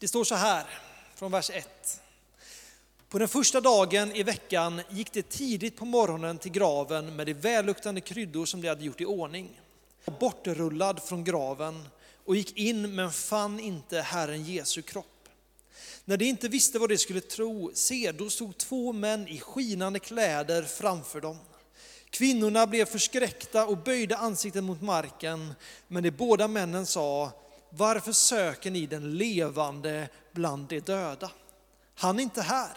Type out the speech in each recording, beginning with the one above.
Det står så här från vers 1. På den första dagen i veckan gick det tidigt på morgonen till graven med de välluktande kryddor som de hade gjort i ordning. Bortrullad från graven och gick in men fann inte Herren Jesu kropp. När de inte visste vad de skulle tro, se, då stod två män i skinande kläder framför dem. Kvinnorna blev förskräckta och böjde ansiktet mot marken, men de båda männen sa, varför söker ni den levande bland de döda? Han är inte här,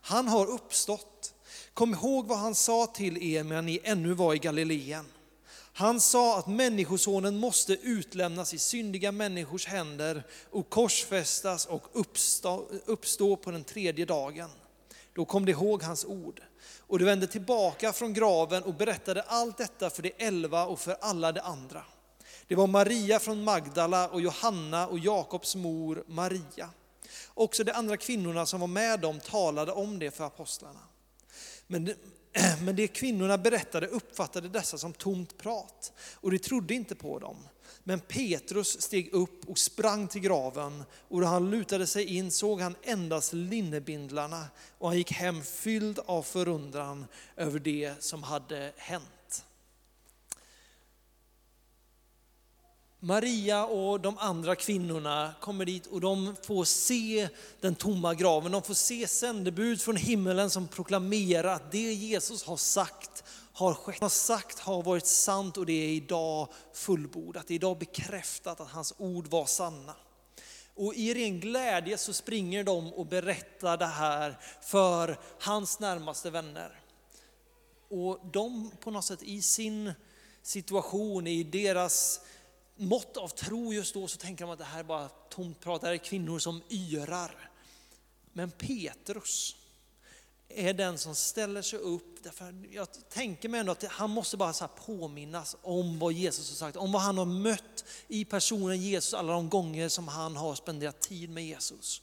han har uppstått. Kom ihåg vad han sa till er när ni ännu var i Galileen. Han sa att Människosonen måste utlämnas i syndiga människors händer och korsfästas och uppstå, uppstå på den tredje dagen. Då kom de ihåg hans ord. Och de vände tillbaka från graven och berättade allt detta för de elva och för alla de andra. Det var Maria från Magdala och Johanna och Jakobs mor Maria. Också de andra kvinnorna som var med dem talade om det för apostlarna. Men men det kvinnorna berättade uppfattade dessa som tomt prat och de trodde inte på dem. Men Petrus steg upp och sprang till graven och då han lutade sig in såg han endast linnebindlarna och han gick hem fylld av förundran över det som hade hänt. Maria och de andra kvinnorna kommer dit och de får se den tomma graven. De får se sändebud från himmelen som proklamerar att det Jesus har sagt har skett. Han Har sagt har varit sant och det är idag fullbordat. Det är idag bekräftat att hans ord var sanna. Och i ren glädje så springer de och berättar det här för hans närmaste vänner. Och de på något sätt i sin situation, i deras mått av tro just då så tänker de att det här är bara tomt prat, det här är kvinnor som yrar. Men Petrus är den som ställer sig upp, därför jag tänker mig ändå att han måste bara så påminnas om vad Jesus har sagt, om vad han har mött i personen Jesus alla de gånger som han har spenderat tid med Jesus.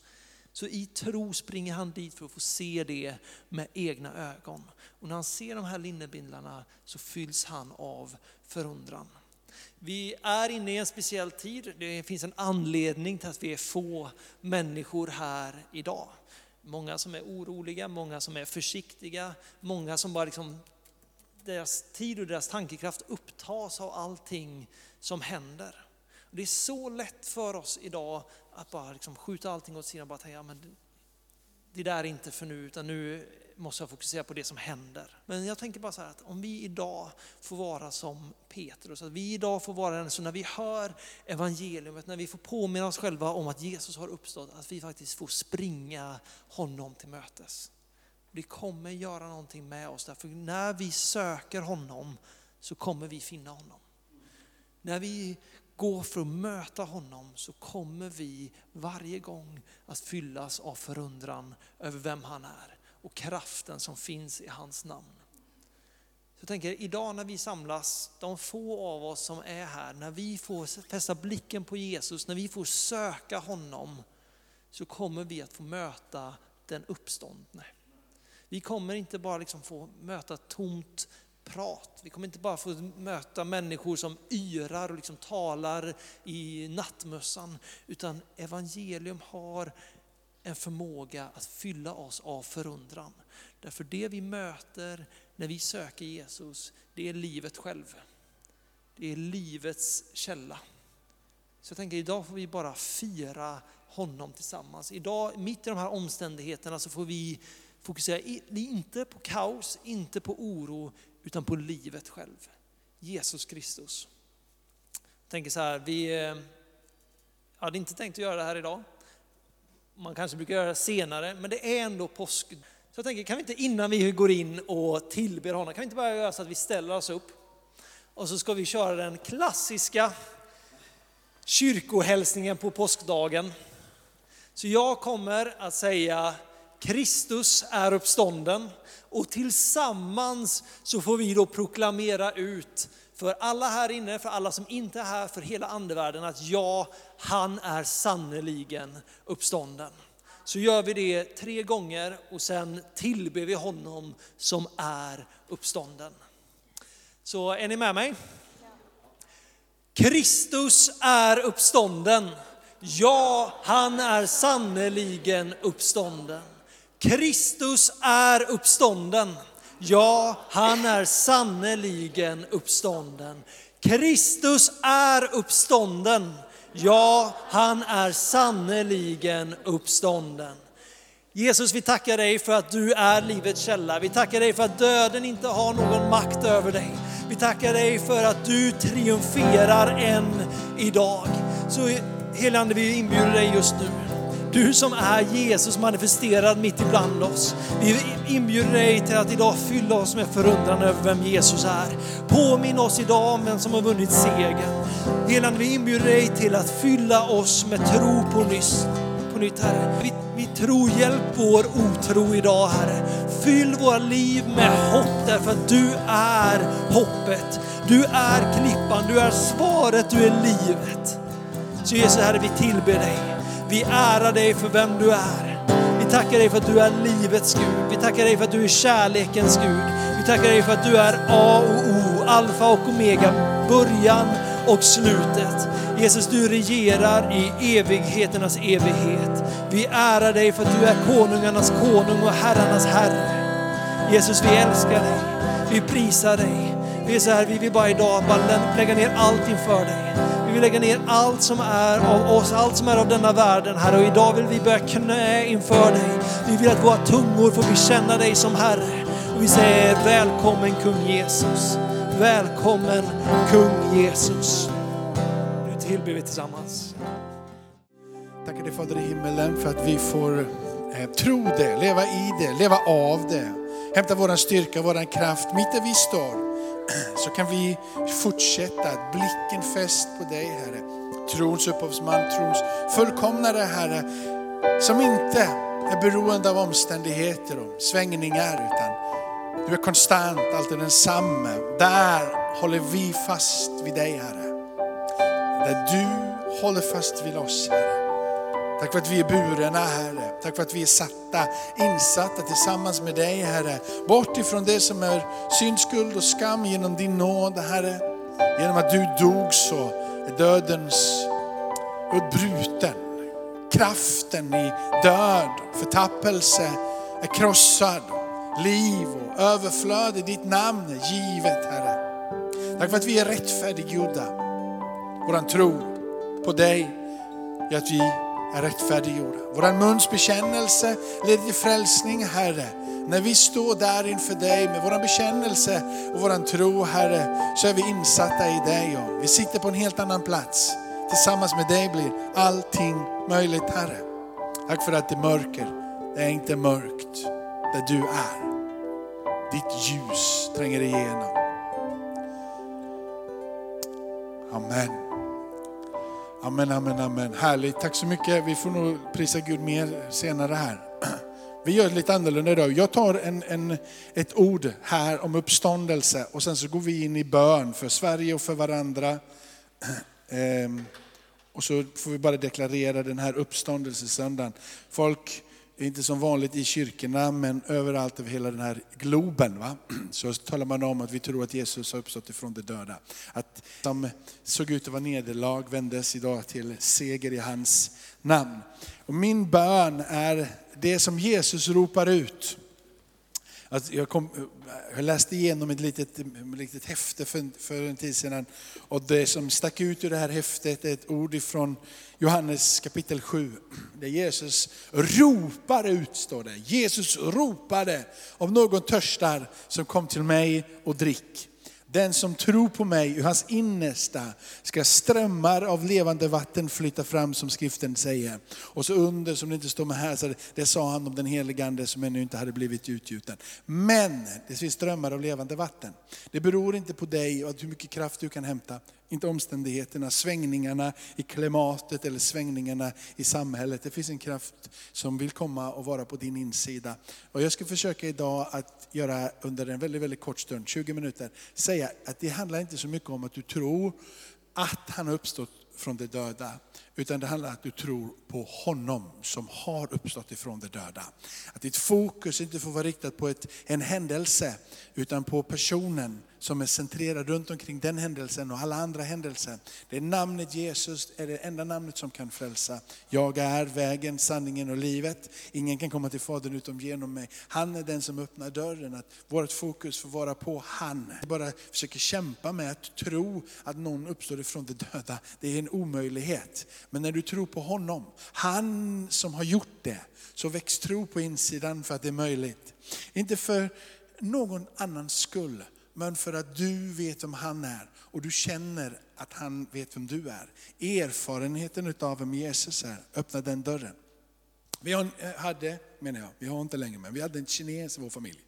Så i tro springer han dit för att få se det med egna ögon. Och när han ser de här linnebindlarna så fylls han av förundran. Vi är inne i en speciell tid. Det finns en anledning till att vi är få människor här idag. Många som är oroliga, många som är försiktiga, många som bara liksom, deras tid och deras tankekraft upptas av allting som händer. Det är så lätt för oss idag att bara liksom skjuta allting åt sidan och bara tänka, ja, men det där är inte för nu, utan nu måste jag fokusera på det som händer. Men jag tänker bara så här att om vi idag får vara som Petrus, att vi idag får vara den som när vi hör evangeliet, när vi får påminna oss själva om att Jesus har uppstått, att vi faktiskt får springa honom till mötes. Det kommer göra någonting med oss, därför när vi söker honom så kommer vi finna honom. När vi går för att möta honom så kommer vi varje gång att fyllas av förundran över vem han är och kraften som finns i hans namn. Så jag tänker idag när vi samlas, de få av oss som är här, när vi får fästa blicken på Jesus, när vi får söka honom, så kommer vi att få möta den uppståndne. Vi kommer inte bara liksom få möta tomt prat. Vi kommer inte bara få möta människor som yrar och liksom talar i nattmössan, utan evangelium har en förmåga att fylla oss av förundran. Därför det vi möter när vi söker Jesus, det är livet själv. Det är livets källa. Så jag tänker idag får vi bara fira honom tillsammans. Idag, mitt i de här omständigheterna, så får vi fokusera inte på kaos, inte på oro, utan på livet själv. Jesus Kristus. Jag tänker så här, vi eh, hade inte tänkt att göra det här idag. Man kanske brukar göra det senare, men det är ändå påsk. Så jag tänker, kan vi inte innan vi går in och tillber honom, kan vi inte bara göra så att vi ställer oss upp och så ska vi köra den klassiska kyrkohälsningen på påskdagen. Så jag kommer att säga Kristus är uppstånden och tillsammans så får vi då proklamera ut för alla här inne, för alla som inte är här, för hela andevärlden att ja, han är sannoliken uppstånden. Så gör vi det tre gånger och sen tillber vi honom som är uppstånden. Så är ni med mig? Kristus är uppstånden. Ja, han är sannerligen uppstånden. Kristus är uppstånden. Ja, han är sannerligen uppstånden. Kristus är uppstånden. Ja, han är sannerligen uppstånden. Jesus, vi tackar dig för att du är livets källa. Vi tackar dig för att döden inte har någon makt över dig. Vi tackar dig för att du triumferar än idag. Så helande, vi inbjuder dig just nu. Du som är Jesus manifesterad mitt ibland oss. Vi inbjuder dig till att idag fylla oss med förundran över vem Jesus är. Påminn oss idag om vem som har vunnit segern. Helige vi inbjuder dig till att fylla oss med tro på nyss på nytt Herre. Vi, vi tror, hjälp vår otro idag Herre. Fyll våra liv med hopp därför att du är hoppet. Du är klippan, du är svaret, du är livet. Så Jesus Herre, vi tillber dig. Vi ärar dig för vem du är. Vi tackar dig för att du är livets Gud. Vi tackar dig för att du är kärlekens Gud. Vi tackar dig för att du är A och O, alfa och omega, början och slutet. Jesus, du regerar i evigheternas evighet. Vi ärar dig för att du är konungarnas konung och herrarnas herre. Jesus, vi älskar dig. Vi prisar dig. Vi är så här, vi vill bara idag bara lägga ner allt inför dig. Vi vill lägga ner allt som är av oss, allt som är av denna världen, Herre. Och idag vill vi börja knä inför dig. Vi vill att våra tungor får bekänna dig som Herre. Och vi säger välkommen kung Jesus. Välkommen kung Jesus. Nu tillber vi tillsammans. Tackar dig Fader i himmelen för att vi får eh, tro det, leva i det, leva av det. Hämta våran styrka, våran kraft mitt där vi står. Så kan vi fortsätta, att blicken fäst på dig Herre. Trons upphovsman, trons fullkomnare Herre. Som inte är beroende av omständigheter och svängningar utan du är konstant, alltid densamme. Där håller vi fast vid dig Herre. Där du håller fast vid oss Herre. Tack för att vi är burna Herre. Tack för att vi är satta, insatta tillsammans med dig Herre. Bort ifrån det som är synd, skuld och skam genom din nåd Herre. Genom att du dog så är dödens uppbruten. bruten. Kraften i död, förtappelse är krossad. Liv och överflöd i ditt namn är givet Herre. Tack för att vi är rättfärdiggjorda. Våran tro på dig är att vi är rättfärdiggjorda. Vår muns bekännelse leder till frälsning Herre. När vi står där inför dig med vår bekännelse och vår tro Herre, så är vi insatta i dig och vi sitter på en helt annan plats. Tillsammans med dig blir allting möjligt Herre. Tack för att det mörker, det är inte mörkt där du är. Ditt ljus tränger igenom. Amen. Amen, amen, amen. Härligt, tack så mycket. Vi får nog prisa Gud mer senare här. Vi gör det lite annorlunda idag. Jag tar en, en, ett ord här om uppståndelse och sen så går vi in i bön för Sverige och för varandra. Ehm, och så får vi bara deklarera den här uppståndelsesöndagen. Folk inte som vanligt i kyrkorna, men överallt över hela den här globen. Va? Så talar man om att vi tror att Jesus har uppstått ifrån de döda. Att som såg ut att vara nederlag vändes idag till seger i hans namn. Och min bön är det som Jesus ropar ut. Alltså jag, kom, jag läste igenom ett litet, ett litet häfte för, för en tid sedan. Och det som stack ut ur det här häftet är ett ord ifrån Johannes kapitel 7. Där Jesus ropar ut, står det. Jesus ropade, om någon törstar som kom till mig och drick. Den som tror på mig, ur hans innersta ska strömmar av levande vatten flytta fram som skriften säger. Och så under, som det inte står med här, så det, det sa han om den helige Ande som ännu inte hade blivit utgjuten. Men det finns strömmar av levande vatten. Det beror inte på dig och hur mycket kraft du kan hämta, inte omständigheterna, svängningarna i klimatet eller svängningarna i samhället. Det finns en kraft som vill komma och vara på din insida. Och jag ska försöka idag att göra under en väldigt, väldigt kort stund, 20 minuter, säga att det handlar inte så mycket om att du tror att han har uppstått från de döda. Utan det handlar om att du tror på honom som har uppstått ifrån de döda. Att ditt fokus inte får vara riktat på ett, en händelse, utan på personen som är centrerad runt omkring den händelsen och alla andra händelser. Det är namnet Jesus, är det enda namnet som kan frälsa. Jag är vägen, sanningen och livet. Ingen kan komma till Fadern utom genom mig. Han är den som öppnar dörren. Att vårt fokus får vara på han. Vi bara försöker kämpa med att tro att någon uppstår ifrån de döda. Det är en omöjlighet. Men när du tror på honom, han som har gjort det, så väcks tro på insidan för att det är möjligt. Inte för någon annans skull, men för att du vet vem han är och du känner att han vet vem du är. Erfarenheten av vem Jesus är, öppna den dörren. Vi eh, hade, menar jag, vi har inte längre, men vi hade en kines i vår familj.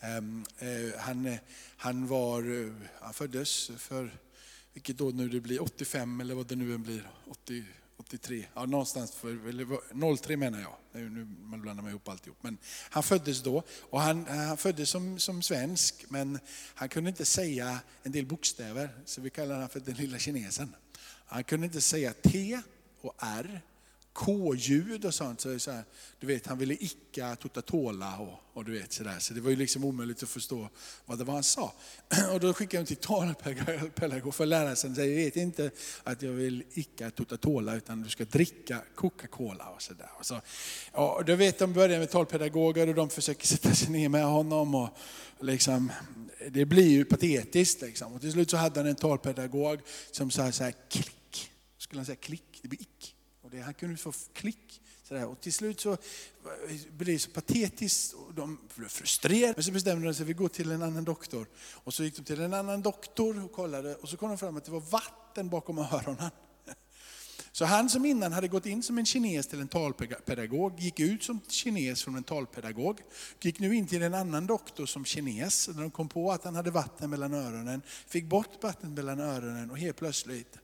Ehm, eh, han, eh, han, var, han föddes för, vilket år nu det blir, 85 eller vad det nu än blir, 80, 83, ja någonstans, för, 03 menar jag, nu man blandar man ihop alltihop. Men han föddes då och han, han föddes som, som svensk men han kunde inte säga en del bokstäver så vi kallar honom för den lilla kinesen. Han kunde inte säga T och R K-ljud och sånt. Så, så här, du vet, han ville icka totatola och, och du vet sådär. Så det var ju liksom omöjligt att förstå vad det var han sa. Och då skickade jag till talpedagog för att lära sig. Jag vet inte att jag vill icka totatola utan du ska dricka Coca-Cola och sådär. Så, ja, då vet, de börjar med talpedagoger och de försöker sätta sig ner med honom. Och liksom, det blir ju patetiskt. Liksom. Och till slut så hade han en talpedagog som sa så här, klick. Skulle han säga klick? Det blir ick det. Han kunde få klick. Sådär. Och till slut så eh, blev det så patetiskt och de blev frustrerade. Men så bestämde de sig för att gå till en annan doktor. Och så gick de till en annan doktor och kollade och så kom de fram att det var vatten bakom öronen. Så han som innan hade gått in som en kines till en talpedagog, gick ut som kines från en talpedagog, gick nu in till en annan doktor som kines. När de kom på att han hade vatten mellan öronen, fick bort vattnet mellan öronen och helt plötsligt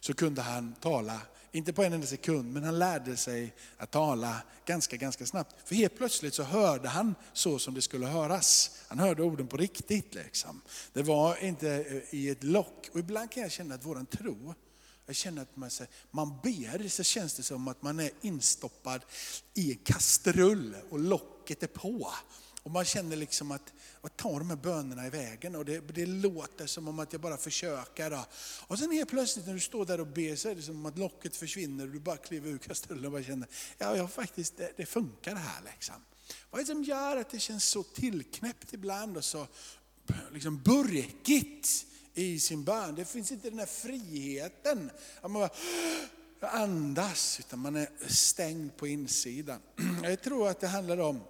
så kunde han tala inte på en enda sekund, men han lärde sig att tala ganska, ganska snabbt. För helt plötsligt så hörde han så som det skulle höras. Han hörde orden på riktigt. Liksom. Det var inte eh, i ett lock. Och ibland kan jag känna att våran tro, jag känner att man, man ber så känns det som att man är instoppad i en kastrull och locket är på. Och man känner liksom att, vad tar de här bönerna i vägen? Och det, det låter som om att jag bara försöker. Då. Och sen helt plötsligt när du står där och ber så är det som att locket försvinner och du bara kliver ur kastrullen och bara känner, ja, jag faktiskt det, det funkar det här. Liksom. Vad är det som gör att det känns så tillknäppt ibland och så liksom burkigt i sin bön? Det finns inte den här friheten. Att man bara andas, utan man är stängd på insidan. Jag tror att det handlar om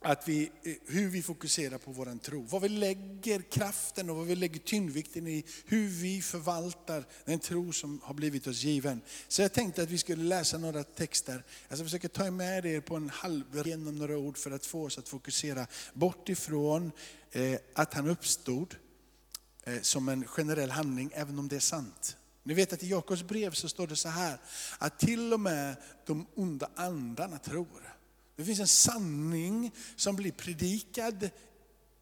att vi, eh, hur vi fokuserar på vår tro. Vad vi lägger kraften och vad vi lägger tyngdvikten i. Hur vi förvaltar den tro som har blivit oss given. Så jag tänkte att vi skulle läsa några texter. Alltså, jag ska försöka ta med er på en halv genom några ord för att få oss att fokusera bort ifrån eh, att han uppstod eh, som en generell handling, även om det är sant. Ni vet att i Jakobs brev så står det så här, att till och med de onda andarna tror. Det finns en sanning som blir predikad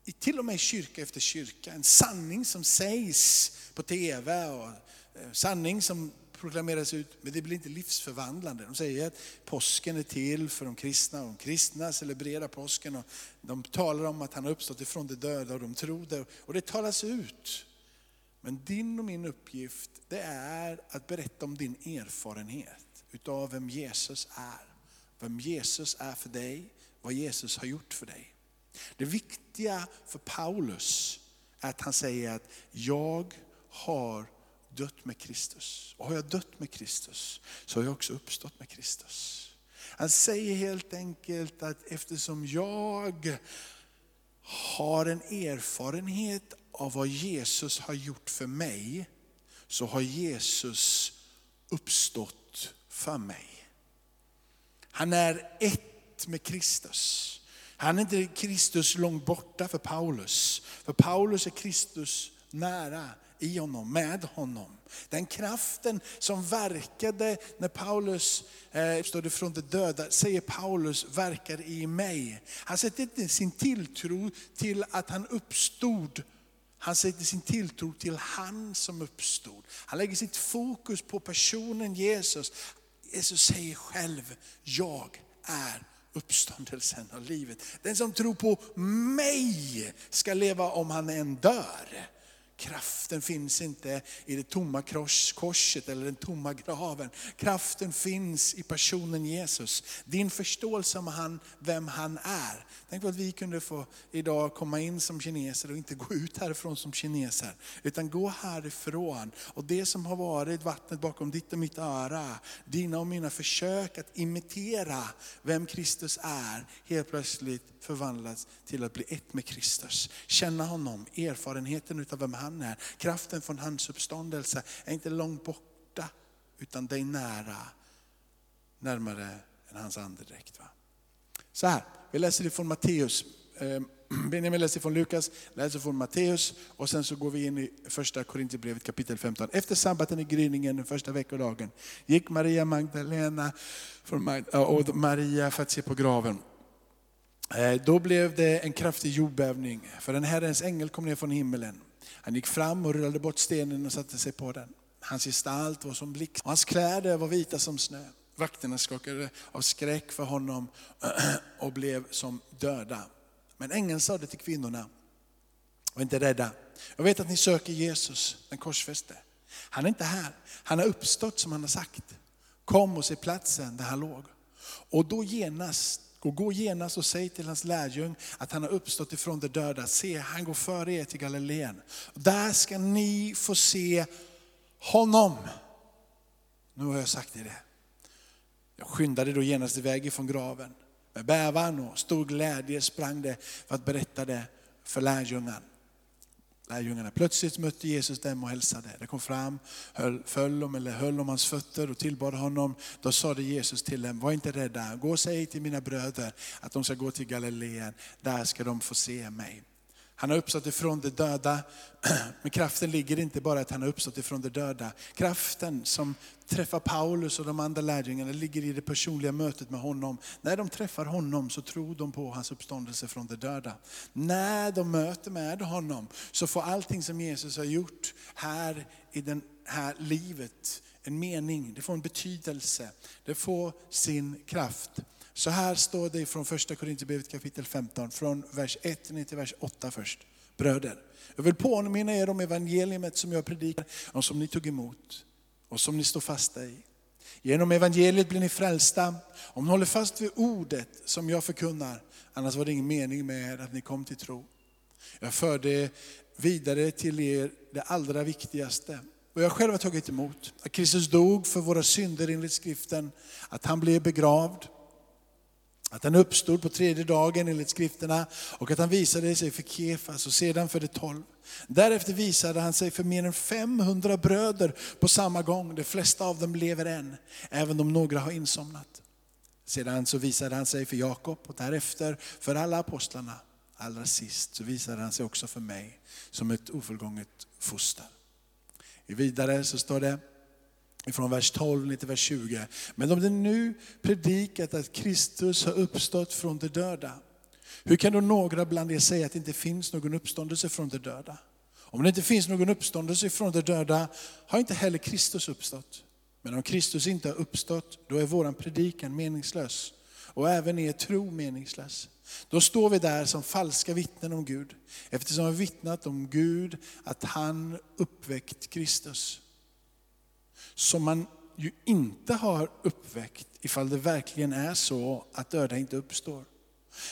i till och med kyrka efter kyrka. En sanning som sägs på tv och eh, sanning som proklameras ut, men det blir inte livsförvandlande. De säger att påsken är till för de kristna och de kristna celebrerar påsken. Och de talar om att han har uppstått ifrån de döda och de tror det. Och det talas ut. Men din och min uppgift det är att berätta om din erfarenhet utav vem Jesus är vem Jesus är för dig, vad Jesus har gjort för dig. Det viktiga för Paulus är att han säger att jag har dött med Kristus. Och har jag dött med Kristus så har jag också uppstått med Kristus. Han säger helt enkelt att eftersom jag har en erfarenhet av vad Jesus har gjort för mig, så har Jesus uppstått för mig. Han är ett med Kristus. Han är inte Kristus långt borta för Paulus. För Paulus är Kristus nära i honom, med honom. Den kraften som verkade när Paulus eh, från de döda, säger Paulus, verkar i mig. Han sätter inte sin tilltro till att han uppstod han sätter sin tilltro till han som uppstod. Han lägger sitt fokus på personen Jesus. Jesus säger själv, jag är uppståndelsen och livet. Den som tror på mig ska leva om han än dör. Kraften finns inte i det tomma korset eller den tomma graven. Kraften finns i personen Jesus. Din förståelse om han, vem han är. Tänk på att vi kunde få idag komma in som kineser och inte gå ut härifrån som kineser. Utan gå härifrån. Och det som har varit vattnet bakom ditt och mitt öra, dina och mina försök att imitera vem Kristus är, helt plötsligt förvandlas till att bli ett med Kristus. Känna honom, erfarenheten utav vem han är. Kraften från hans uppståndelse är inte långt borta, utan dig nära. Närmare än hans andedräkt. Så här, vi läser ifrån Matteus. Eh, Benjamin läser från Lukas, läser från Matteus och sen så går vi in i första Korinthierbrevet kapitel 15. Efter sabbaten i gryningen, den första veckodagen, gick Maria Magdalena och Maria för att se på graven. Eh, då blev det en kraftig jordbävning, för den Herrens ängel kom ner från himmelen. Han gick fram och rullade bort stenen och satte sig på den. Hans gestalt var som blixt och hans kläder var vita som snö. Vakterna skakade av skräck för honom och blev som döda. Men ängeln sade till kvinnorna, var inte rädda. Jag vet att ni söker Jesus, den korsfäste. Han är inte här, han har uppstått som han har sagt. Kom och se platsen där han låg. Och då genast och gå genast och säg till hans lärjung att han har uppstått ifrån de döda. Se, han går före er till Galileen. Där ska ni få se honom. Nu har jag sagt er det. Jag skyndade då genast iväg ifrån graven. Med bävan och stor glädje sprang det för att berätta det för lärjungarna lärjungarna. Plötsligt mötte Jesus dem och hälsade. De kom fram, höll, föll om, eller höll om hans fötter och tillbad honom. Då sade Jesus till dem, var inte rädda, gå och säg till mina bröder att de ska gå till Galileen, där ska de få se mig. Han har uppstått ifrån de döda, men kraften ligger inte bara att han har uppstått ifrån de döda. Kraften som träffar Paulus och de andra lärjungarna ligger i det personliga mötet med honom. När de träffar honom så tror de på hans uppståndelse från de döda. När de möter med honom så får allting som Jesus har gjort här i det här livet en mening, det får en betydelse, det får sin kraft. Så här står det från första Korinthierbrevet kapitel 15, från vers 1 ner till vers 8 först. Bröder, jag vill påminna er om evangeliet som jag predikar och som ni tog emot och som ni står fasta i. Genom evangeliet blir ni frälsta om ni håller fast vid ordet som jag förkunnar. Annars var det ingen mening med att ni kom till tro. Jag förde vidare till er det allra viktigaste. Och jag själv har tagit emot att Kristus dog för våra synder enligt skriften, att han blev begravd, att han uppstod på tredje dagen enligt skrifterna och att han visade sig för Kefas och sedan för de tolv. Därefter visade han sig för mer än 500 bröder på samma gång. De flesta av dem lever än, även om några har insomnat. Sedan så visade han sig för Jakob och därefter för alla apostlarna. Allra sist så visade han sig också för mig som ett ofullgånget foster. Vidare så står det, från vers 12 till vers 20. Men om det nu predikat att Kristus har uppstått från de döda, hur kan då några bland er säga att det inte finns någon uppståndelse från de döda? Om det inte finns någon uppståndelse från de döda har inte heller Kristus uppstått. Men om Kristus inte har uppstått, då är våran predikan meningslös och även er tro meningslös. Då står vi där som falska vittnen om Gud, eftersom vi vittnat om Gud att han uppväckt Kristus som man ju inte har uppväckt ifall det verkligen är så att döda inte uppstår.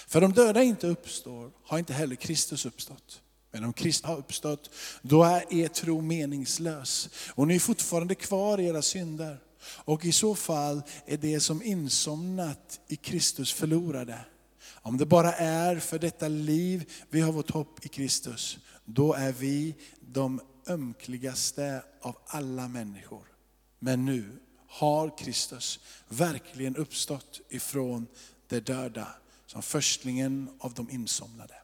För om döda inte uppstår har inte heller Kristus uppstått. Men om Kristus har uppstått, då är er tro meningslös. Och ni är fortfarande kvar i era synder. Och i så fall är det som insomnat i Kristus förlorade. Om det bara är för detta liv vi har vårt hopp i Kristus, då är vi de ömkligaste av alla människor. Men nu har Kristus verkligen uppstått ifrån de döda som förstlingen av de insomnade.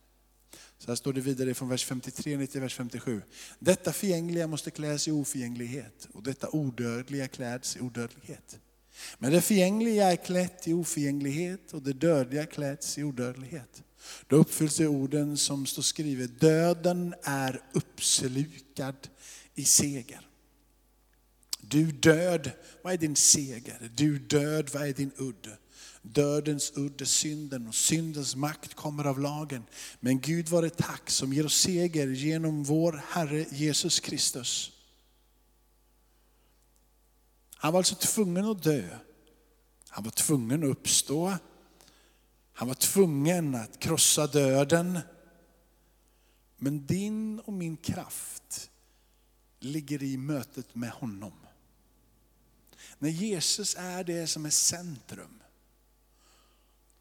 Så här står det vidare från vers 53 till vers 57. Detta förgängliga måste kläs i oförgänglighet och detta odödliga kläds i odödlighet. Men det förgängliga är klätt i oförgänglighet och det dödliga kläds i odödlighet. Då uppfylls de orden som står skrivet, döden är uppslukad i seger. Du död, vad är din seger? Du död, vad är din udd? Dödens udd är synden och syndens makt kommer av lagen. Men Gud var det tack som ger oss seger genom vår Herre Jesus Kristus. Han var alltså tvungen att dö. Han var tvungen att uppstå. Han var tvungen att krossa döden. Men din och min kraft ligger i mötet med honom. När Jesus är det som är centrum,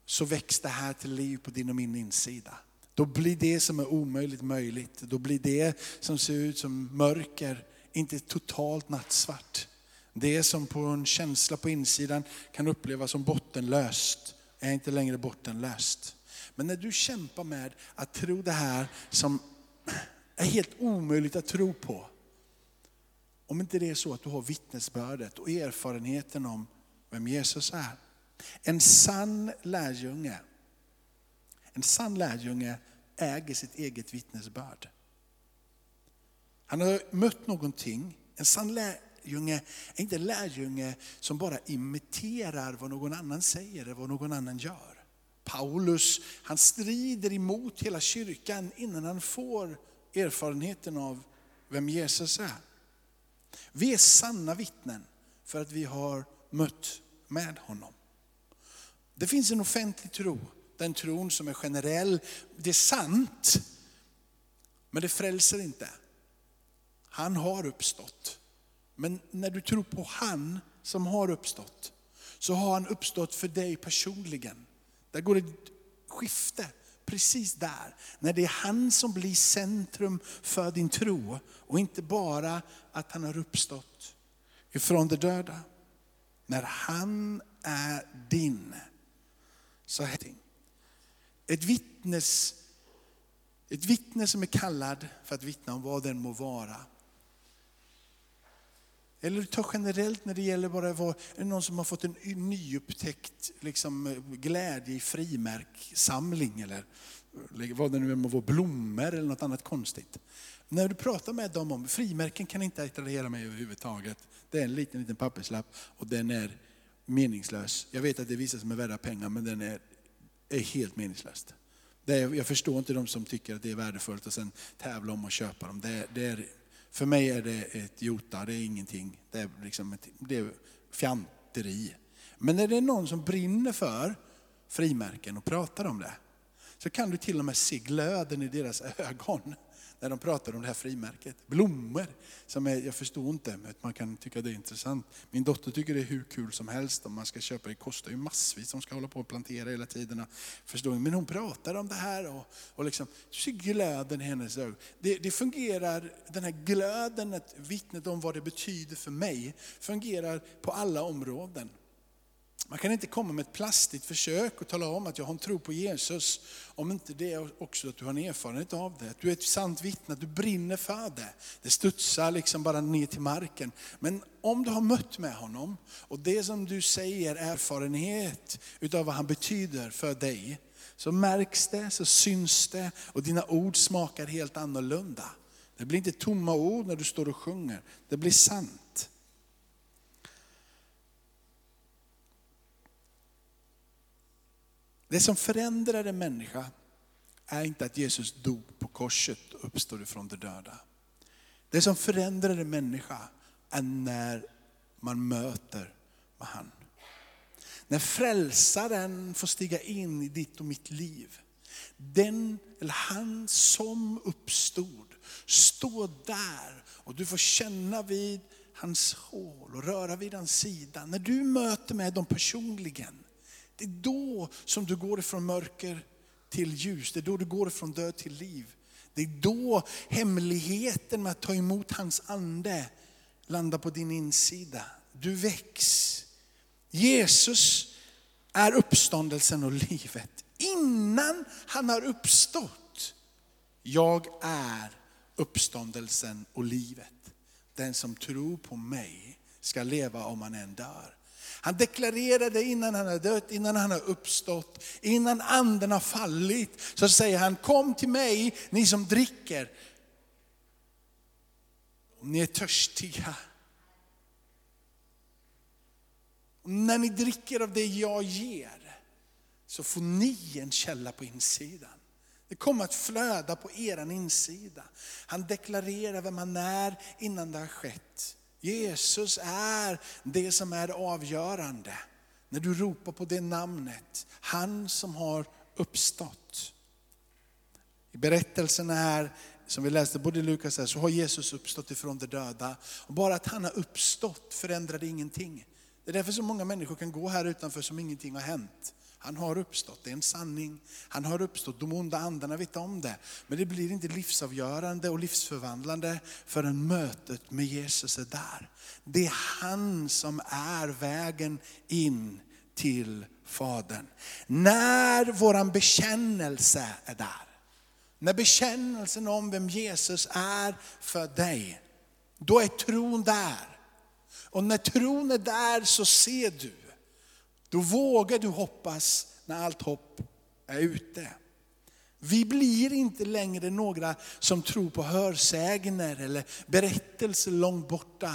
så väcks det här till liv på din och min insida. Då blir det som är omöjligt möjligt. Då blir det som ser ut som mörker inte totalt nattsvart. Det som på en känsla på insidan kan upplevas som bottenlöst är inte längre bottenlöst. Men när du kämpar med att tro det här som är helt omöjligt att tro på. Om inte det är så att du har vittnesbördet och erfarenheten om vem Jesus är. En sann lärjunge, en sann lärjunge äger sitt eget vittnesbörd. Han har mött någonting, en sann lärjunge är inte en lärjunge som bara imiterar vad någon annan säger eller vad någon annan gör. Paulus, han strider emot hela kyrkan innan han får erfarenheten av vem Jesus är. Vi är sanna vittnen för att vi har mött med honom. Det finns en offentlig tro, den tron som är generell. Det är sant, men det frälser inte. Han har uppstått. Men när du tror på han som har uppstått, så har han uppstått för dig personligen. Där går ett skifte precis där. När det är han som blir centrum för din tro och inte bara att han har uppstått ifrån de döda. När han är din. Så här. Ett vittnes, ett vittne som är kallad för att vittna om vad den må vara. Eller ta generellt när det gäller bara vad, är det någon som har fått en nyupptäckt liksom, glädje i frimärksamling eller vad det nu är må vara, blommor eller något annat konstigt. När du pratar med dem om, frimärken kan inte attrahera mig överhuvudtaget. Det är en liten, liten papperslapp och den är meningslös. Jag vet att det är vissa som är värda pengar men den är, är helt meningslös. Det är, jag förstår inte de som tycker att det är värdefullt och sen tävla om att köpa dem. Det, det är, för mig är det ett jota, det är ingenting. Det är, liksom ett, det är fjanteri. Men när det är någon som brinner för frimärken och pratar om det, så kan du till och med se glöden i deras ögon när de pratar om det här frimärket. Blommor, som är, jag förstår inte, men man kan tycka det är intressant. Min dotter tycker det är hur kul som helst om man ska köpa, det kostar ju massvis, de ska hålla på och plantera hela tiden. Förstår Men hon pratar om det här och, och liksom, så glöden i hennes ögon. Det, det fungerar, den här glöden, vittnet om vad det betyder för mig, fungerar på alla områden. Man kan inte komma med ett plastigt försök och tala om att jag har en tro på Jesus, om inte det är också att du har en erfarenhet av det. Att du är ett sant vittne, att du brinner för det. Det studsar liksom bara ner till marken. Men om du har mött med honom, och det som du säger är erfarenhet utav vad han betyder för dig, så märks det, så syns det och dina ord smakar helt annorlunda. Det blir inte tomma ord när du står och sjunger, det blir sant. Det som förändrar en människa är inte att Jesus dog på korset och uppstod ifrån de döda. Det som förändrar en människa är när man möter med han. När frälsaren får stiga in i ditt och mitt liv. Den eller han som uppstod står där och du får känna vid hans hål och röra vid hans sida. När du möter med dem personligen det är då som du går ifrån mörker till ljus. Det är då du går ifrån död till liv. Det är då hemligheten med att ta emot hans ande landar på din insida. Du väcks. Jesus är uppståndelsen och livet. Innan han har uppstått. Jag är uppståndelsen och livet. Den som tror på mig ska leva om han än dör. Han deklarerade innan han har dött, innan han har uppstått, innan anden har fallit. Så säger han, kom till mig ni som dricker. Om ni är törstiga. Och när ni dricker av det jag ger, så får ni en källa på insidan. Det kommer att flöda på er insida. Han deklarerar vem han är innan det har skett. Jesus är det som är avgörande. När du ropar på det namnet, han som har uppstått. I berättelserna här, som vi läste både i Lukas här, så har Jesus uppstått ifrån de döda. Och bara att han har uppstått förändrade ingenting. Det är därför så många människor kan gå här utanför som ingenting har hänt. Han har uppstått, det är en sanning. Han har uppstått, de onda andarna vet om det. Men det blir inte livsavgörande och livsförvandlande förrän mötet med Jesus är där. Det är han som är vägen in till Fadern. När våran bekännelse är där, när bekännelsen om vem Jesus är för dig, då är tron där. Och när tron är där så ser du. Då vågar du hoppas när allt hopp är ute. Vi blir inte längre några som tror på hörsägner eller berättelser långt borta.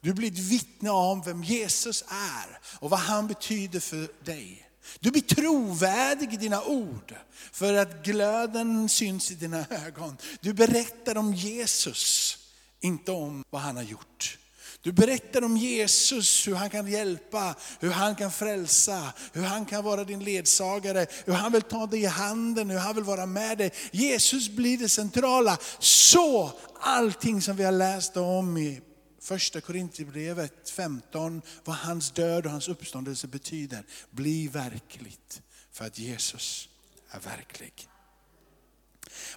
Du blir ett vittne om vem Jesus är och vad han betyder för dig. Du blir trovärdig i dina ord för att glöden syns i dina ögon. Du berättar om Jesus, inte om vad han har gjort. Du berättar om Jesus, hur han kan hjälpa, hur han kan frälsa, hur han kan vara din ledsagare, hur han vill ta dig i handen, hur han vill vara med dig. Jesus blir det centrala. Så allting som vi har läst om i första Korintierbrevet 15, vad hans död och hans uppståndelse betyder, blir verkligt. För att Jesus är verklig.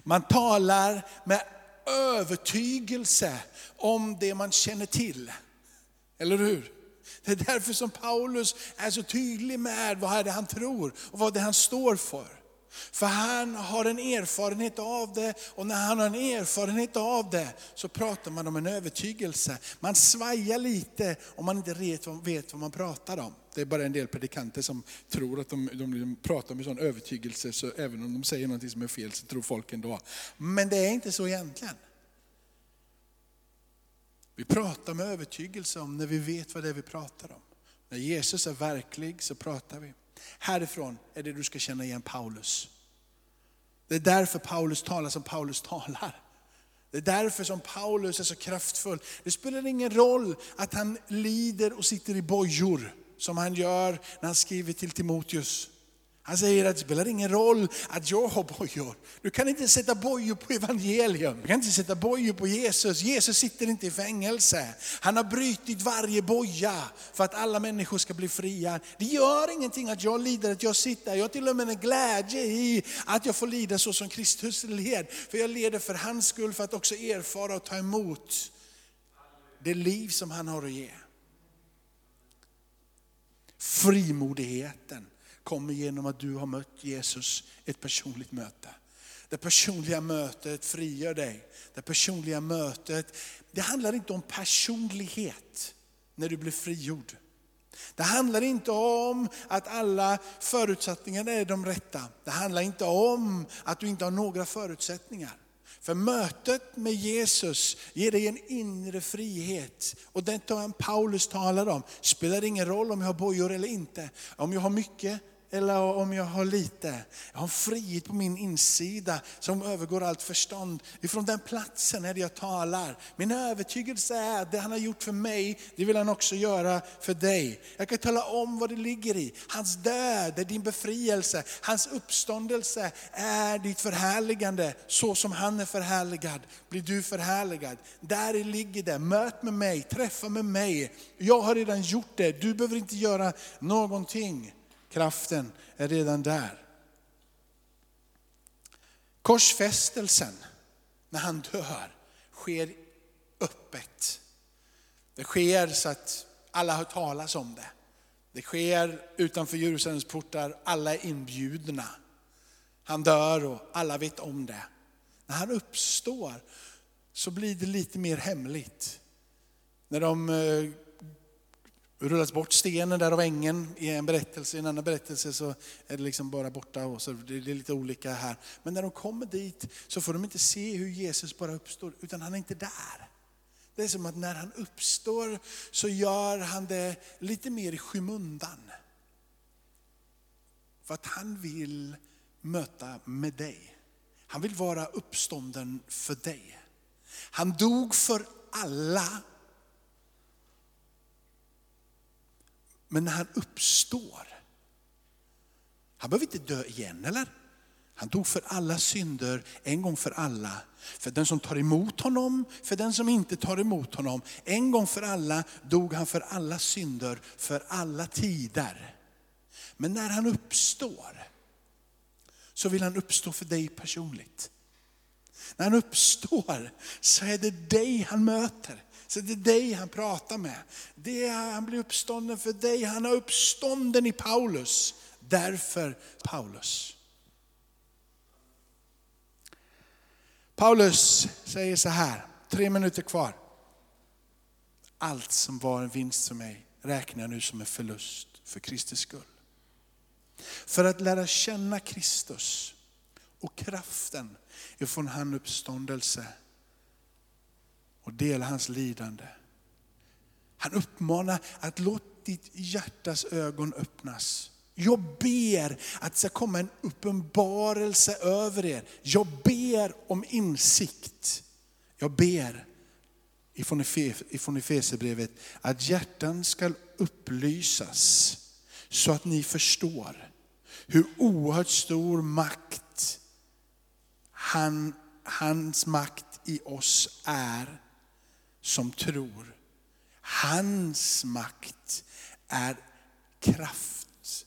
Man talar med övertygelse om det man känner till. Eller hur? Det är därför som Paulus är så tydlig med vad det är han tror och vad det är han står för. För han har en erfarenhet av det och när han har en erfarenhet av det så pratar man om en övertygelse. Man svajar lite om man inte vet vad man pratar om. Det är bara en del predikanter som tror att de, de pratar med sån övertygelse så även om de säger något som är fel så tror folk ändå. Men det är inte så egentligen. Vi pratar med övertygelse om när vi vet vad det är vi pratar om. När Jesus är verklig så pratar vi. Härifrån är det du ska känna igen Paulus. Det är därför Paulus talar som Paulus talar. Det är därför som Paulus är så kraftfull. Det spelar ingen roll att han lider och sitter i bojor som han gör när han skriver till Timoteus. Han säger att det spelar ingen roll att jag har bojor. Du kan inte sätta bojor på evangelium. Du kan inte sätta bojor på Jesus. Jesus sitter inte i fängelse. Han har brutit varje boja för att alla människor ska bli fria. Det gör ingenting att jag lider, att jag sitter. Jag har till och med en glädje i att jag får lida så som Kristus led. För jag leder för hans skull för att också erfara och ta emot det liv som han har att ge. Frimodigheten kommer genom att du har mött Jesus, ett personligt möte. Det personliga mötet frigör dig. Det personliga mötet, det handlar inte om personlighet när du blir frigjord. Det handlar inte om att alla förutsättningar är de rätta. Det handlar inte om att du inte har några förutsättningar. För mötet med Jesus ger dig en inre frihet. Och den tar Paulus talar om. Spelar ingen roll om jag har bojor eller inte. Om jag har mycket eller om jag har lite. Jag har en frihet på min insida som övergår allt förstånd. Ifrån den platsen är det jag talar. Min övertygelse är att det han har gjort för mig, det vill han också göra för dig. Jag kan tala om vad det ligger i. Hans död är din befrielse. Hans uppståndelse är ditt förhärligande. Så som han är förhärligad blir du förhärligad. Där ligger det. Möt med mig, träffa med mig. Jag har redan gjort det. Du behöver inte göra någonting. Kraften är redan där. Korsfästelsen, när han dör, sker öppet. Det sker så att alla hör talas om det. Det sker utanför Jerusalems portar, alla är inbjudna. Han dör och alla vet om det. När han uppstår så blir det lite mer hemligt. När de eh, rullas bort stenen där av ängen i en berättelse, i en annan berättelse så är det liksom bara borta och så det är lite olika här. Men när de kommer dit så får de inte se hur Jesus bara uppstår, utan han är inte där. Det är som att när han uppstår så gör han det lite mer i skymundan. För att han vill möta med dig. Han vill vara uppstånden för dig. Han dog för alla. Men när han uppstår, han behöver inte dö igen eller? Han dog för alla synder en gång för alla. För den som tar emot honom, för den som inte tar emot honom. En gång för alla dog han för alla synder, för alla tider. Men när han uppstår, så vill han uppstå för dig personligt. När han uppstår så är det dig han möter. Så det är dig han pratar med. Det är, han blir uppstånden för dig. Han har uppstånden i Paulus. Därför Paulus. Paulus säger så här, tre minuter kvar. Allt som var en vinst för mig räknar jag nu som en förlust för Kristi skull. För att lära känna Kristus och kraften ifrån hans uppståndelse och dela hans lidande. Han uppmanar att låt ditt hjärtas ögon öppnas. Jag ber att det ska komma en uppenbarelse över er. Jag ber om insikt. Jag ber ifrån Efesierbrevet att hjärtan ska upplysas så att ni förstår hur oerhört stor makt han, hans makt i oss är som tror. Hans makt är kraft.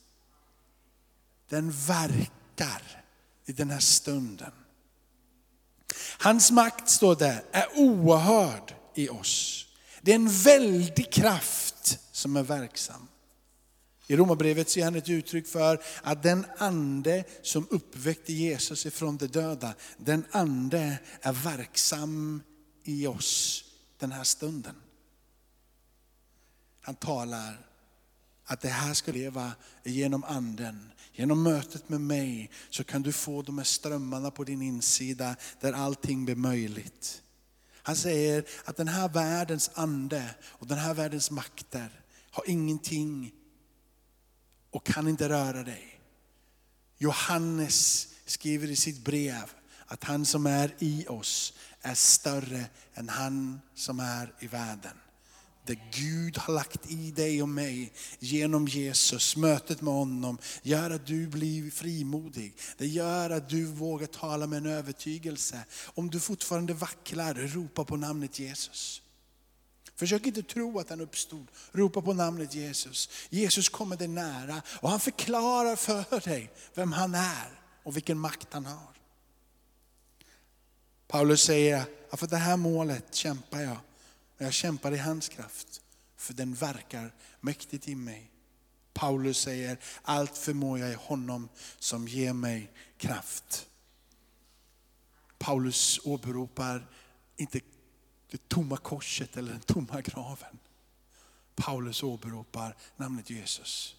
Den verkar i den här stunden. Hans makt, står det, är oerhörd i oss. Det är en väldig kraft som är verksam. I Romarbrevet ser han ett uttryck för att den ande som uppväckte Jesus ifrån de döda, den ande är verksam i oss den här stunden. Han talar att det här ska leva genom anden. Genom mötet med mig så kan du få de här strömmarna på din insida där allting blir möjligt. Han säger att den här världens ande och den här världens makter har ingenting och kan inte röra dig. Johannes skriver i sitt brev att han som är i oss är större än han som är i världen. Det Gud har lagt i dig och mig genom Jesus, mötet med honom, gör att du blir frimodig. Det gör att du vågar tala med en övertygelse. Om du fortfarande vacklar, ropa på namnet Jesus. Försök inte tro att han uppstod. Ropa på namnet Jesus. Jesus kommer dig nära och han förklarar för dig vem han är och vilken makt han har. Paulus säger, ja, för det här målet kämpar jag. Men jag kämpar i hans kraft, för den verkar mäktigt i mig. Paulus säger, allt förmår jag i honom som ger mig kraft. Paulus åberopar inte det tomma korset eller den tomma graven. Paulus åberopar namnet Jesus.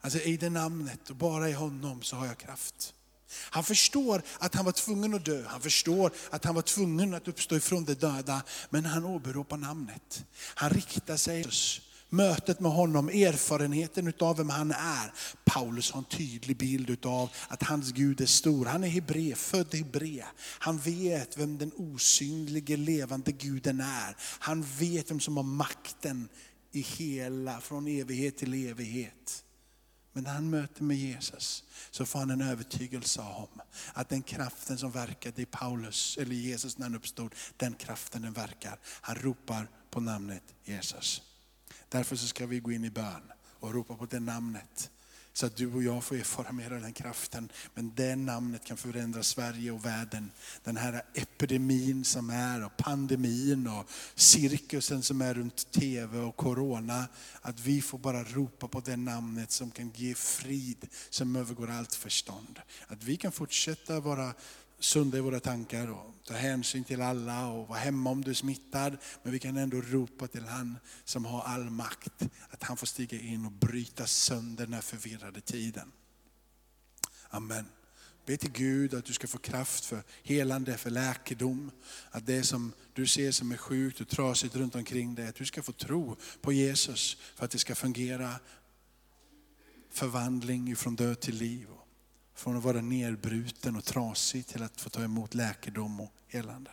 Alltså i det namnet och bara i honom så har jag kraft. Han förstår att han var tvungen att dö, han förstår att han var tvungen att uppstå ifrån de döda. Men han åberopar namnet. Han riktar sig mötet med honom, erfarenheten utav vem han är. Paulus har en tydlig bild av att hans Gud är stor. Han är hebre, född hebre. Han vet vem den osynlige levande guden är. Han vet vem som har makten i hela, från evighet till evighet. Men när han möter med Jesus så får han en övertygelse om att den kraften som verkade i Paulus, eller Jesus när han uppstod, den kraften den verkar. Han ropar på namnet Jesus. Därför så ska vi gå in i bön och ropa på det namnet. Så att du och jag får erfara mer av den kraften. Men det namnet kan förändra Sverige och världen. Den här epidemin som är och pandemin och cirkusen som är runt tv och corona. Att vi får bara ropa på det namnet som kan ge frid som övergår allt förstånd. Att vi kan fortsätta vara sunda i våra tankar och ta hänsyn till alla och vara hemma om du är smittad. Men vi kan ändå ropa till han som har all makt, att han får stiga in och bryta sönder den här förvirrade tiden. Amen. Be till Gud att du ska få kraft för helande, för läkedom. Att det som du ser som är sjukt och trasigt runt omkring dig, att du ska få tro på Jesus för att det ska fungera förvandling från död till liv. Från att vara nedbruten och trasig till att få ta emot läkedom och helande.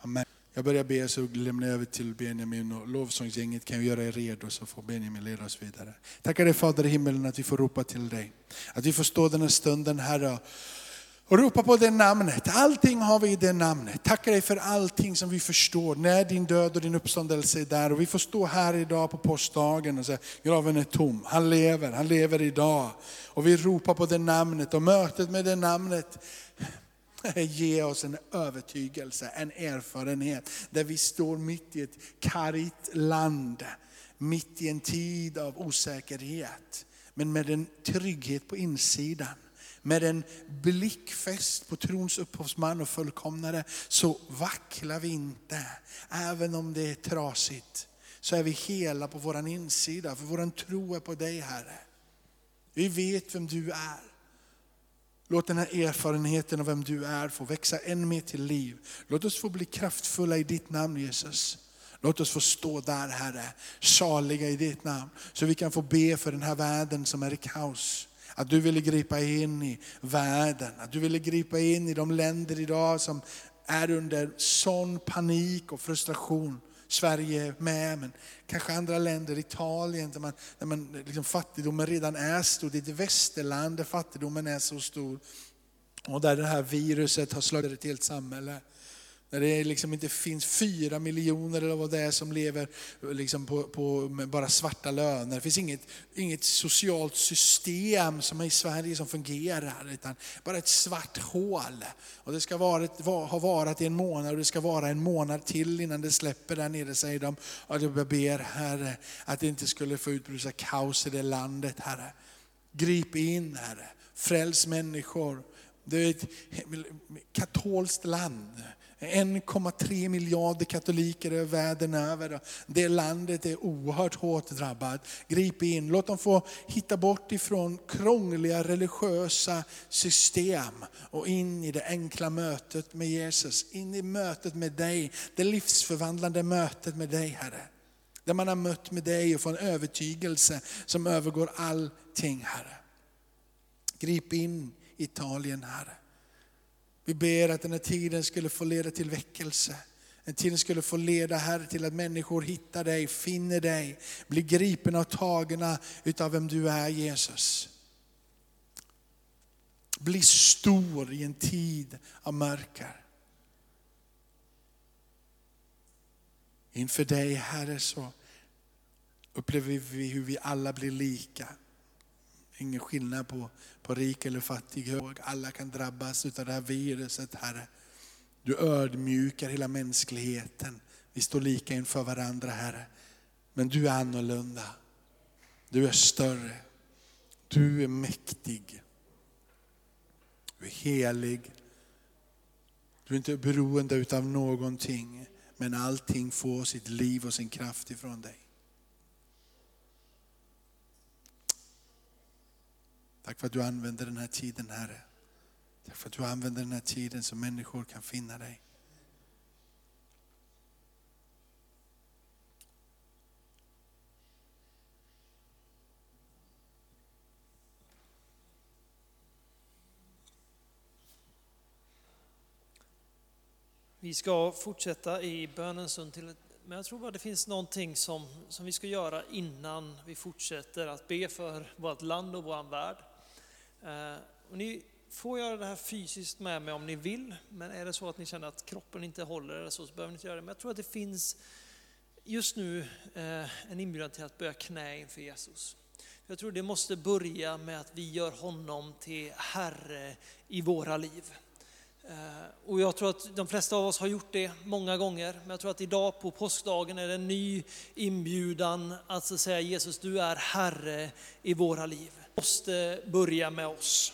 Amen. Jag börjar be så lämnar jag över till Benjamin och lovsångsgänget kan göra er redo så får Benjamin leda oss vidare. Tackar dig Fader i himmelen att vi får ropa till dig. Att vi får stå den här stunden Herre och ropa på det namnet. Allting har vi i det namnet. Tackar dig för allting som vi förstår. När din död och din uppståndelse är där. Och vi får stå här idag på påskdagen och säga, graven är tom. Han lever, han lever idag. Och vi ropar på det namnet och mötet med det namnet ge oss en övertygelse, en erfarenhet. Där vi står mitt i ett kargt land, mitt i en tid av osäkerhet. Men med en trygghet på insidan med en blick fäst på trons upphovsman och fullkomnare, så vacklar vi inte. Även om det är trasigt, så är vi hela på vår insida, för vår tro är på dig Herre. Vi vet vem du är. Låt den här erfarenheten av vem du är få växa än mer till liv. Låt oss få bli kraftfulla i ditt namn Jesus. Låt oss få stå där Herre, saliga i ditt namn. Så vi kan få be för den här världen som är i kaos. Att du ville gripa in i världen, att du ville gripa in i de länder idag som är under sån panik och frustration. Sverige är med, men kanske andra länder, Italien, där, man, där man, liksom fattigdomen redan är stor. Det är ett västerland där fattigdomen är så stor. Och där det här viruset har slagit ett helt samhälle. När det liksom inte finns fyra miljoner eller vad det är som lever liksom på, på bara svarta löner. Det finns inget, inget socialt system som är i Sverige som fungerar, utan bara ett svart hål. Och det ska varit, ha varit i en månad och det ska vara en månad till innan det släpper där nere säger de. Och jag ber Herre att det inte skulle få utbrusa kaos i det landet Herre. Grip in Herre, fräls människor. Det är ett katolskt land 1,3 miljarder katoliker över världen över. Det landet är oerhört hårt drabbat. Grip in, låt dem få hitta bort ifrån krångliga religiösa system och in i det enkla mötet med Jesus. In i mötet med dig, det livsförvandlande mötet med dig Herre. Där man har mött med dig och får en övertygelse som övergår allting Herre. Grip in Italien Herre. Vi ber att den här tiden skulle få leda till väckelse. Den tiden skulle få leda Herre till att människor hittar dig, finner dig, blir gripna och tagna utav vem du är Jesus. Bli stor i en tid av mörker. Inför dig Herre så upplever vi hur vi alla blir lika. Ingen skillnad på, på rik eller fattig, hög. Alla kan drabbas av det här viruset, Herre. Du ödmjukar hela mänskligheten. Vi står lika inför varandra, Herre. Men du är annorlunda. Du är större. Du är mäktig. Du är helig. Du är inte beroende av någonting. Men allting får sitt liv och sin kraft ifrån dig. Tack för att du använder den här tiden Herre. Tack för att du använder den här tiden så människor kan finna dig. Vi ska fortsätta i bönens stund, till, men jag tror bara det finns någonting som, som vi ska göra innan vi fortsätter att be för vårt land och vår värld. Eh, och ni får göra det här fysiskt med mig om ni vill, men är det så att ni känner att kroppen inte håller eller så, så behöver ni inte göra det. Men jag tror att det finns just nu eh, en inbjudan till att böja knä inför Jesus. Jag tror det måste börja med att vi gör honom till Herre i våra liv. Eh, och jag tror att de flesta av oss har gjort det många gånger, men jag tror att idag på påskdagen är det en ny inbjudan att säga Jesus, du är Herre i våra liv måste börja med oss.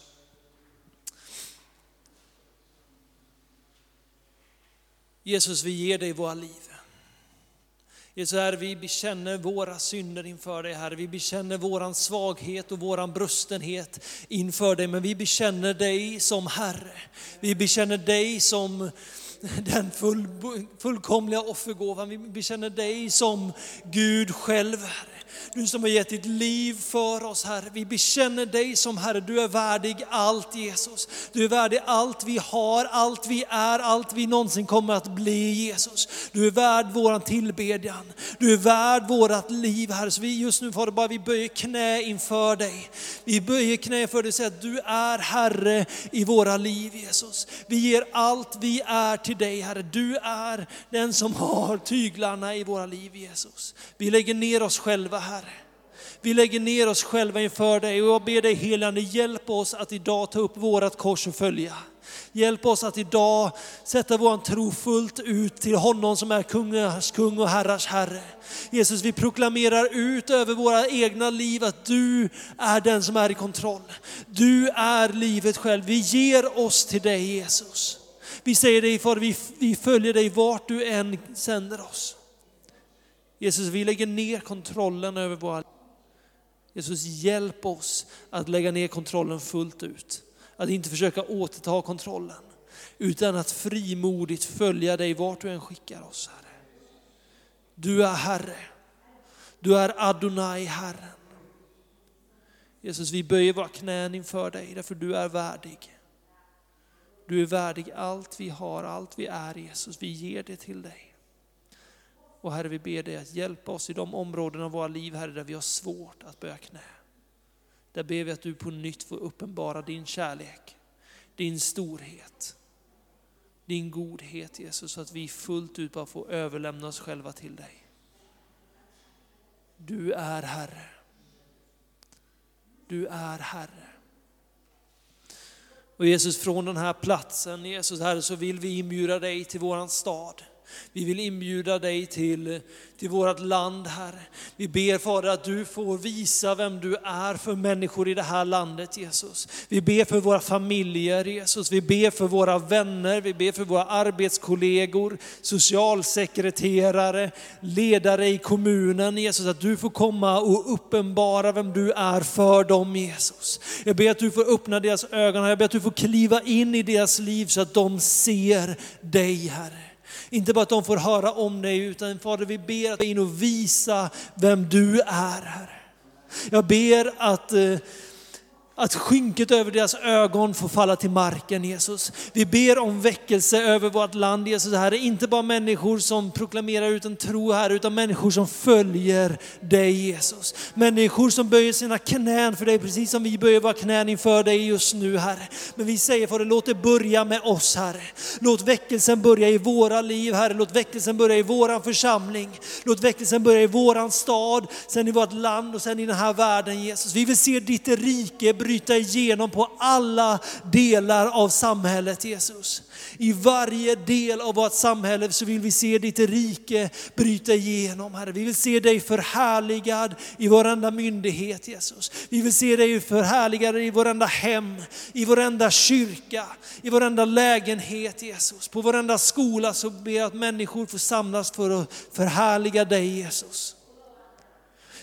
Jesus, vi ger dig våra liv. Jesus, Herre, vi bekänner våra synder inför dig, Herre. Vi bekänner våran svaghet och våran brustenhet inför dig, men vi bekänner dig som Herre. Vi bekänner dig som den full, fullkomliga offergåvan. Vi bekänner dig som Gud själv, Herre. Du som har gett ditt liv för oss Herre. Vi bekänner dig som Herre, du är värdig allt Jesus. Du är värdig allt vi har, allt vi är, allt vi någonsin kommer att bli Jesus. Du är värd våran tillbedjan. Du är värd vårat liv Herre. Så vi just nu Fader, bara vi böjer knä inför dig. Vi böjer knä för dig och säger att du är Herre i våra liv Jesus. Vi ger allt vi är till dig Herre. Du är den som har tyglarna i våra liv Jesus. Vi lägger ner oss själva Herre. Vi lägger ner oss själva inför dig och jag ber dig helande, hjälp oss att idag ta upp vårat kors och följa. Hjälp oss att idag sätta vår tro fullt ut till honom som är kungars kung och herrars herre. Jesus, vi proklamerar ut över våra egna liv att du är den som är i kontroll. Du är livet själv. Vi ger oss till dig Jesus. Vi säger dig Fader, vi, vi följer dig vart du än sänder oss. Jesus, vi lägger ner kontrollen över våra liv. Jesus, hjälp oss att lägga ner kontrollen fullt ut. Att inte försöka återta kontrollen, utan att frimodigt följa dig vart du än skickar oss, Herre. Du är Herre. Du är Adonai, Herren. Jesus, vi böjer våra knän inför dig, därför du är värdig. Du är värdig allt vi har, allt vi är, Jesus. Vi ger det till dig. Och Herre, vi ber dig att hjälpa oss i de områden av våra liv, Herre, där vi har svårt att böja knä. Där ber vi att du på nytt får uppenbara din kärlek, din storhet, din godhet Jesus, så att vi fullt ut bara får överlämna oss själva till dig. Du är Herre. Du är Herre. Och Jesus, från den här platsen, Jesus Herre, så vill vi inbjuda dig till våran stad. Vi vill inbjuda dig till, till vårt land, Herre. Vi ber Fader att du får visa vem du är för människor i det här landet, Jesus. Vi ber för våra familjer, Jesus. Vi ber för våra vänner, vi ber för våra arbetskollegor, socialsekreterare, ledare i kommunen, Jesus. Att du får komma och uppenbara vem du är för dem, Jesus. Jag ber att du får öppna deras ögon, jag ber att du får kliva in i deras liv så att de ser dig, Herre. Inte bara att de får höra om dig, utan Fader vi ber att du in och visa vem du är, Herre. Jag ber att eh, att skynket över deras ögon får falla till marken Jesus. Vi ber om väckelse över vårt land Jesus. Det här är inte bara människor som proklamerar ut en tro här, utan människor som följer dig Jesus. Människor som böjer sina knän för dig, precis som vi böjer våra knän inför dig just nu Herre. Men vi säger Fader, låt det börja med oss Herre. Låt väckelsen börja i våra liv Herre. Låt väckelsen börja i våran församling. Låt väckelsen börja i våran stad, sen i vårt land och sen i den här världen Jesus. Vi vill se ditt rike bryta igenom på alla delar av samhället Jesus. I varje del av vårt samhälle så vill vi se ditt rike bryta igenom Herre. Vi vill se dig förhärligad i varenda myndighet Jesus. Vi vill se dig förhärligad i varenda hem, i varenda kyrka, i varenda lägenhet Jesus. På varenda skola så ber jag att människor får samlas för att förhärliga dig Jesus.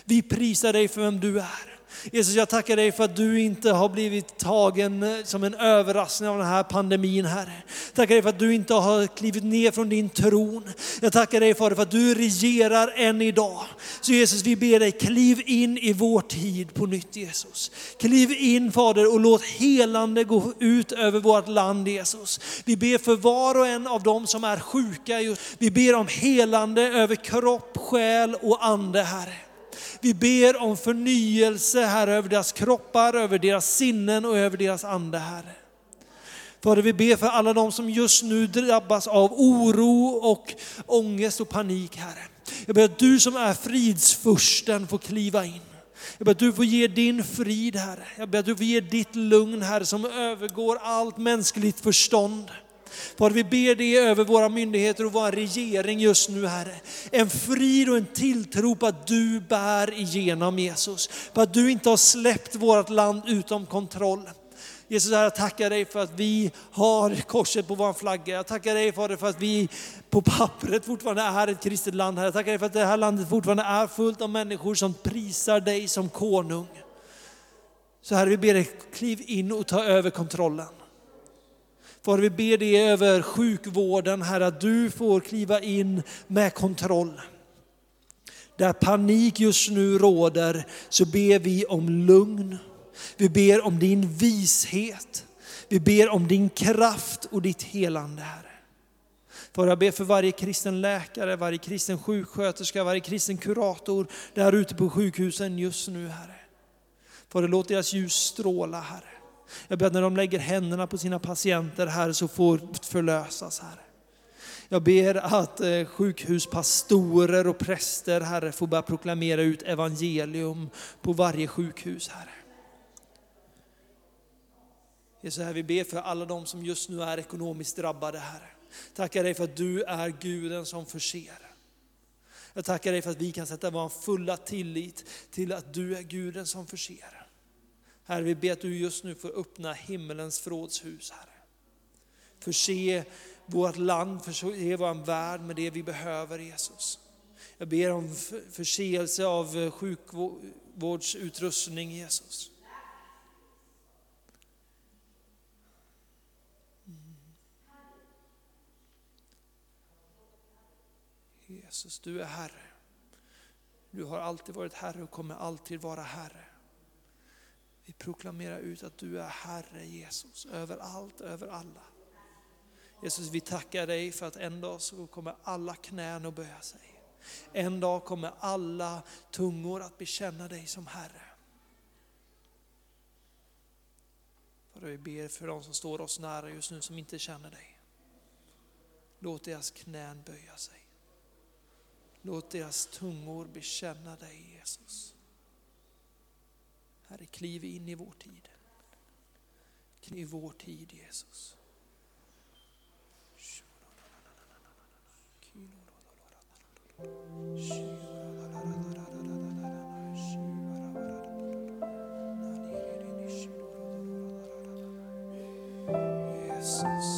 Vi prisar dig för vem du är. Jesus, jag tackar dig för att du inte har blivit tagen eh, som en överraskning av den här pandemin, Herre. Tackar dig för att du inte har klivit ner från din tron. Jag tackar dig Fader för att du regerar än idag. Så Jesus, vi ber dig, kliv in i vår tid på nytt Jesus. Kliv in Fader och låt helande gå ut över vårt land Jesus. Vi ber för var och en av dem som är sjuka. Just. Vi ber om helande över kropp, själ och ande Herre. Vi ber om förnyelse här över deras kroppar, över deras sinnen och över deras ande Herre. Fader, vi ber för alla de som just nu drabbas av oro och ångest och panik, Herre. Jag ber att du som är fridsfursten får kliva in. Jag ber att du får ge din frid, Herre. Jag ber att du får ge ditt lugn, Herre, som övergår allt mänskligt förstånd. Fader, vi ber dig över våra myndigheter och vår regering just nu, Herre. En frid och en tilltro på att du bär igenom Jesus. På att du inte har släppt vårt land utom kontroll. Jesus, jag tackar dig för att vi har korset på vår flagga. Jag tackar dig Fader för att vi på pappret fortfarande är ett kristet land. Jag tackar dig för att det här landet fortfarande är fullt av människor som prisar dig som konung. Så Herre, vi ber dig, kliv in och ta över kontrollen. Fader, vi ber dig över sjukvården, Herre, att du får kliva in med kontroll. Där panik just nu råder så ber vi om lugn. Vi ber om din vishet. Vi ber om din kraft och ditt helande Herre. Fader, jag ber för varje kristen läkare, varje kristen sjuksköterska, varje kristen kurator där ute på sjukhusen just nu Herre. Fader, låt deras ljus stråla Herre. Jag ber att när de lägger händerna på sina patienter här så får förlösas Herre. Jag ber att eh, sjukhuspastorer och präster Herre får börja proklamera ut evangelium på varje sjukhus Herre. Jesus, här, vi ber för alla de som just nu är ekonomiskt drabbade Herre. Tackar dig för att du är Guden som förser. Jag tackar dig för att vi kan sätta vår fulla tillit till att du är Guden som förser. Herre, vi ber att du just nu får öppna himmelens förrådshus, Herre. Förse vårt land, förse vår värld med det vi behöver, Jesus. Jag ber om förseelse av eh, sjukvårdsutrustning, Jesus. Jesus, du är Herre. Du har alltid varit Herre och kommer alltid vara Herre. Vi proklamerar ut att du är Herre Jesus, över allt, över alla. Jesus, vi tackar dig för att en dag så kommer alla knän att böja sig. En dag kommer alla tungor att bekänna dig som Herre. Fader, vi ber för de som står oss nära just nu som inte känner dig. Låt deras knän böja sig. Låt deras tungor bekänna dig Jesus. Herre, kliv in i vår tid. Kliv i vår tid, Jesus. Jesus.